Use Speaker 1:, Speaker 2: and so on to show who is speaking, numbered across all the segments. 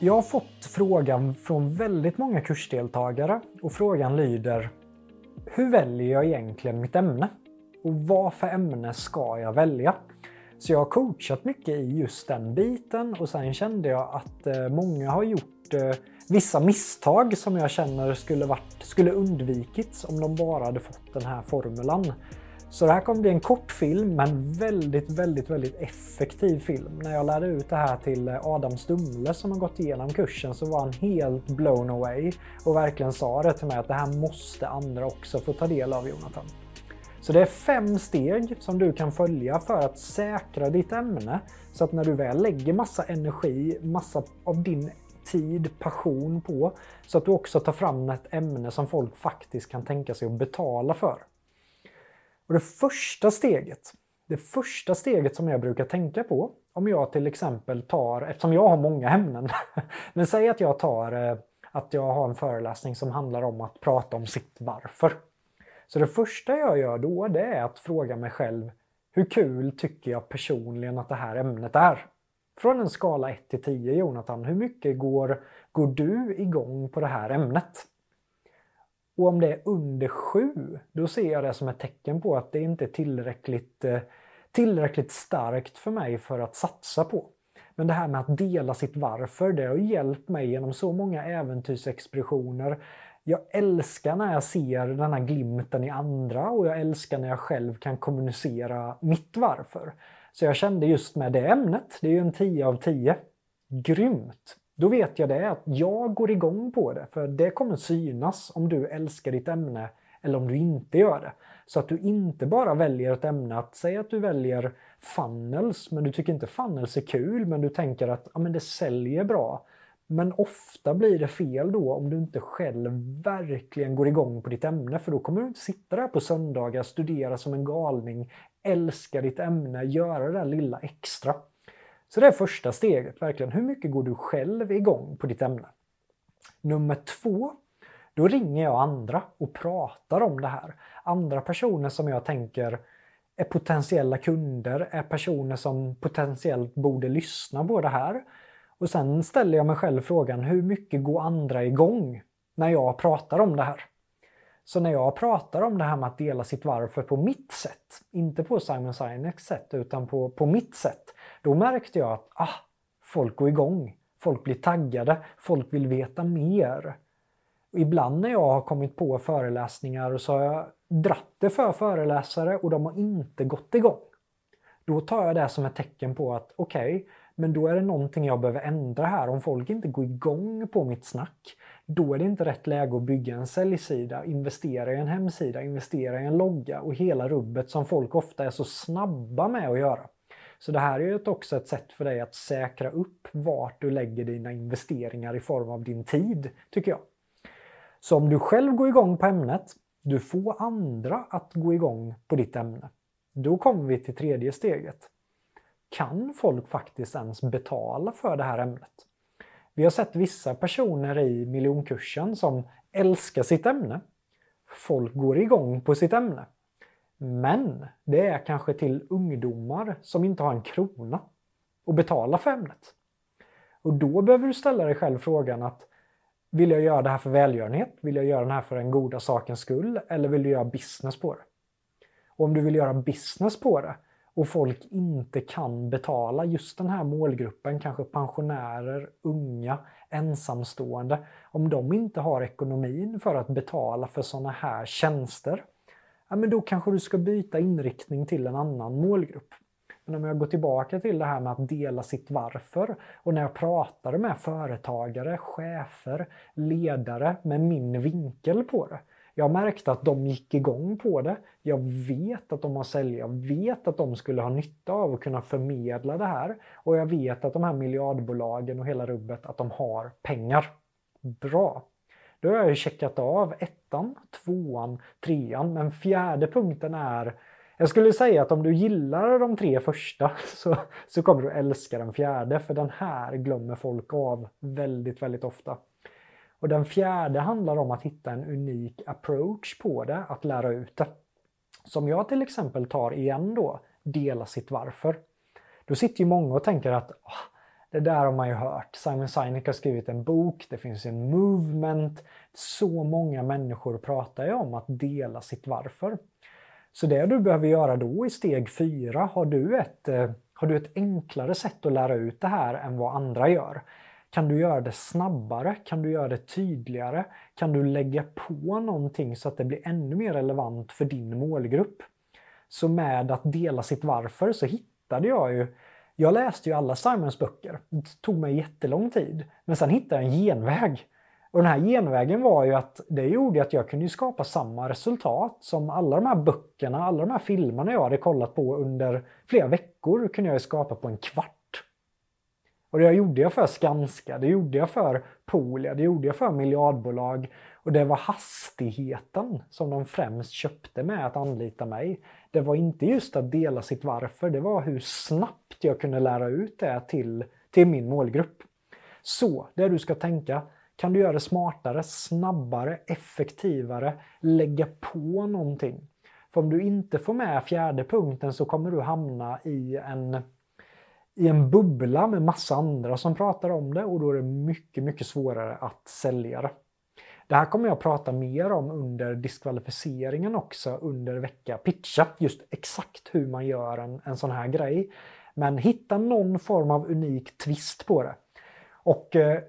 Speaker 1: Jag har fått frågan från väldigt många kursdeltagare och frågan lyder Hur väljer jag egentligen mitt ämne? Och vad för ämne ska jag välja? Så jag har coachat mycket i just den biten och sen kände jag att eh, många har gjort eh, vissa misstag som jag känner skulle, varit, skulle undvikits om de bara hade fått den här formulan. Så det här kommer bli en kort film, men väldigt, väldigt, väldigt effektiv film. När jag lärde ut det här till Adam Stumle som har gått igenom kursen så var han helt blown away och verkligen sa det till mig att det här måste andra också få ta del av Jonathan. Så det är fem steg som du kan följa för att säkra ditt ämne så att när du väl lägger massa energi, massa av din tid, passion på så att du också tar fram ett ämne som folk faktiskt kan tänka sig att betala för. Och det första steget, det första steget som jag brukar tänka på om jag till exempel tar, eftersom jag har många ämnen, men säg att jag tar eh, att jag har en föreläsning som handlar om att prata om sitt varför. Så det första jag gör då det är att fråga mig själv hur kul tycker jag personligen att det här ämnet är? Från en skala 1 till 10 Jonathan, hur mycket går, går du igång på det här ämnet? Och om det är under 7, då ser jag det som ett tecken på att det inte är tillräckligt, eh, tillräckligt starkt för mig för att satsa på. Men det här med att dela sitt varför, det har hjälpt mig genom så många äventyrsexpeditioner. Jag älskar när jag ser den här glimten i andra och jag älskar när jag själv kan kommunicera mitt varför. Så jag kände just med det ämnet, det är ju en 10 av 10. Grymt! Då vet jag det, att jag går igång på det. För det kommer synas om du älskar ditt ämne eller om du inte gör det. Så att du inte bara väljer ett ämne, att säga att du väljer funnels, men du tycker inte funnels är kul, men du tänker att ja, men det säljer bra. Men ofta blir det fel då om du inte själv verkligen går igång på ditt ämne, för då kommer du inte sitta där på söndagar, studera som en galning, älska ditt ämne, göra det där lilla extra. Så det är första steget, verkligen. Hur mycket går du själv igång på ditt ämne? Nummer två, då ringer jag andra och pratar om det här. Andra personer som jag tänker är potentiella kunder, är personer som potentiellt borde lyssna på det här. Och sen ställer jag mig själv frågan, hur mycket går andra igång när jag pratar om det här? Så när jag pratar om det här med att dela sitt varför på mitt sätt, inte på Simon Sineks sätt utan på, på mitt sätt, då märkte jag att ah, folk går igång. Folk blir taggade, folk vill veta mer. Och ibland när jag har kommit på föreläsningar så har jag dratt det för föreläsare och de har inte gått igång. Då tar jag det som ett tecken på att okej, okay, men då är det någonting jag behöver ändra här. Om folk inte går igång på mitt snack, då är det inte rätt läge att bygga en säljsida, investera i en hemsida, investera i en logga och hela rubbet som folk ofta är så snabba med att göra. Så det här är ju också ett sätt för dig att säkra upp vart du lägger dina investeringar i form av din tid, tycker jag. Så om du själv går igång på ämnet, du får andra att gå igång på ditt ämne. Då kommer vi till tredje steget. Kan folk faktiskt ens betala för det här ämnet? Vi har sett vissa personer i miljonkursen som älskar sitt ämne. Folk går igång på sitt ämne. Men det är kanske till ungdomar som inte har en krona att betala för ämnet. Och då behöver du ställa dig själv frågan att vill jag göra det här för välgörenhet? Vill jag göra det här för den goda sakens skull? Eller vill du göra business på det? Och om du vill göra business på det och folk inte kan betala just den här målgruppen, kanske pensionärer, unga, ensamstående, om de inte har ekonomin för att betala för sådana här tjänster, ja, men då kanske du ska byta inriktning till en annan målgrupp. Men om jag går tillbaka till det här med att dela sitt varför och när jag pratade med företagare, chefer, ledare med min vinkel på det. Jag märkte att de gick igång på det. Jag vet att de har sälja. Jag vet att de skulle ha nytta av att kunna förmedla det här. Och jag vet att de här miljardbolagen och hela rubbet, att de har pengar. Bra! Då har jag ju checkat av ettan, tvåan, trean, men fjärde punkten är jag skulle säga att om du gillar de tre första så, så kommer du älska den fjärde, för den här glömmer folk av väldigt, väldigt ofta. Och den fjärde handlar om att hitta en unik approach på det, att lära ut det. Som jag till exempel tar igen då, dela sitt varför. Då sitter ju många och tänker att ah, det där har man ju hört. Simon Sinek har skrivit en bok, det finns en movement. Så många människor pratar ju om att dela sitt varför. Så det du behöver göra då i steg fyra, har du ett, eh, har du ett enklare sätt att lära ut det här än vad andra gör? Kan du göra det snabbare? Kan du göra det tydligare? Kan du lägga på någonting så att det blir ännu mer relevant för din målgrupp? Så med att dela sitt varför så hittade jag ju jag läste ju alla Simons böcker. Det tog mig jättelång tid. Men sen hittade jag en genväg. Och den här genvägen var ju att det gjorde att jag kunde skapa samma resultat som alla de här böckerna, alla de här filmerna jag hade kollat på under flera veckor kunde jag skapa på en kvart. Och det gjorde jag för Skanska, det gjorde jag för Polia, det gjorde jag för miljardbolag. Och det var hastigheten som de främst köpte med att anlita mig. Det var inte just att dela sitt varför, det var hur snabbt jag kunde lära ut det till, till min målgrupp. Så, det du ska tänka, kan du göra det smartare, snabbare, effektivare, lägga på någonting. För om du inte får med fjärde punkten så kommer du hamna i en i en bubbla med massa andra som pratar om det och då är det mycket, mycket svårare att sälja det. Det här kommer jag prata mer om under diskvalificeringen också under vecka pitcha, just exakt hur man gör en, en sån här grej. Men hitta någon form av unik twist på det. Och eh,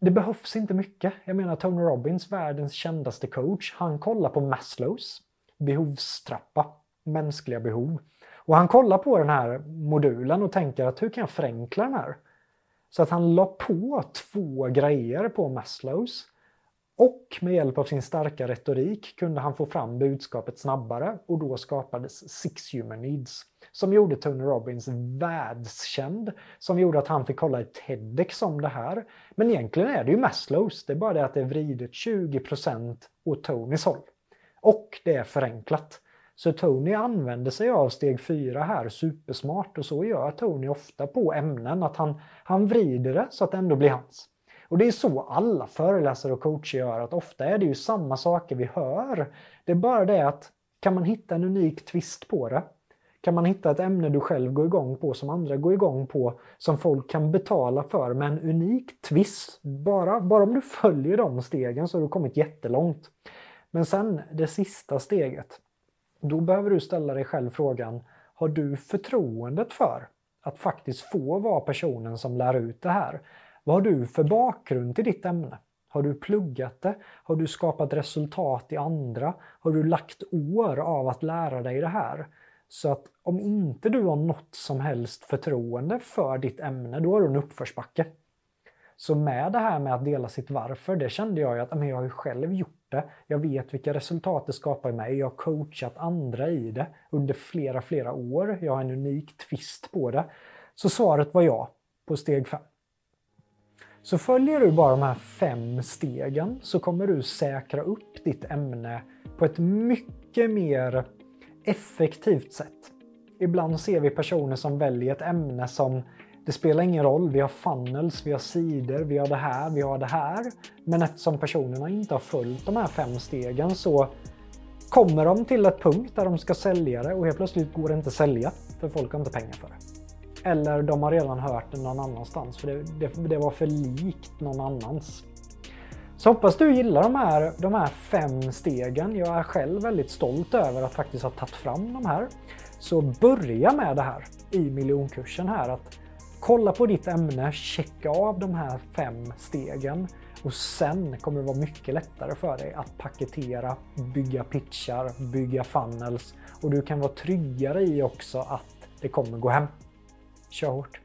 Speaker 1: det behövs inte mycket. Jag menar Tony Robbins, världens kändaste coach, han kollar på Maslows behovstrappa, mänskliga behov. Och han kollar på den här modulen och tänker att hur kan jag förenkla den här? Så att han la på två grejer på Maslows. Och med hjälp av sin starka retorik kunde han få fram budskapet snabbare och då skapades Six Human Som gjorde Tony Robbins världskänd, som gjorde att han fick hålla i TEDx om det här. Men egentligen är det ju Maslows, det är bara det att det är vridet 20% åt Tonys håll. Och det är förenklat. Så Tony använder sig av steg 4 här supersmart och så gör Tony ofta på ämnen att han, han vrider det så att det ändå blir hans. Och det är så alla föreläsare och coacher gör, att ofta är det ju samma saker vi hör. Det är bara det att kan man hitta en unik twist på det, kan man hitta ett ämne du själv går igång på som andra går igång på, som folk kan betala för med en unik twist. Bara, bara om du följer de stegen så har du kommit jättelångt. Men sen det sista steget, då behöver du ställa dig själv frågan, har du förtroendet för att faktiskt få vara personen som lär ut det här? Vad har du för bakgrund till ditt ämne? Har du pluggat det? Har du skapat resultat i andra? Har du lagt år av att lära dig det här? Så att om inte du har något som helst förtroende för ditt ämne, då har du en uppförsbacke. Så med det här med att dela sitt varför, det kände jag ju att men jag har ju själv gjort det. Jag vet vilka resultat det skapar i mig. Jag har coachat andra i det under flera, flera år. Jag har en unik twist på det. Så svaret var ja på steg 5. Så följer du bara de här fem stegen så kommer du säkra upp ditt ämne på ett mycket mer effektivt sätt. Ibland ser vi personer som väljer ett ämne som det spelar ingen roll, vi har funnels, vi har sidor, vi har det här, vi har det här. Men eftersom personerna inte har följt de här fem stegen så kommer de till ett punkt där de ska sälja det och helt plötsligt går det inte att sälja för folk har inte pengar för det. Eller de har redan hört det någon annanstans för det, det, det var för likt någon annans. Så hoppas du gillar de här, de här fem stegen. Jag är själv väldigt stolt över att faktiskt ha tagit fram de här. Så börja med det här i miljonkursen här. att Kolla på ditt ämne, checka av de här fem stegen och sen kommer det vara mycket lättare för dig att paketera, bygga pitchar, bygga funnels och du kan vara tryggare i också att det kommer gå hem. short.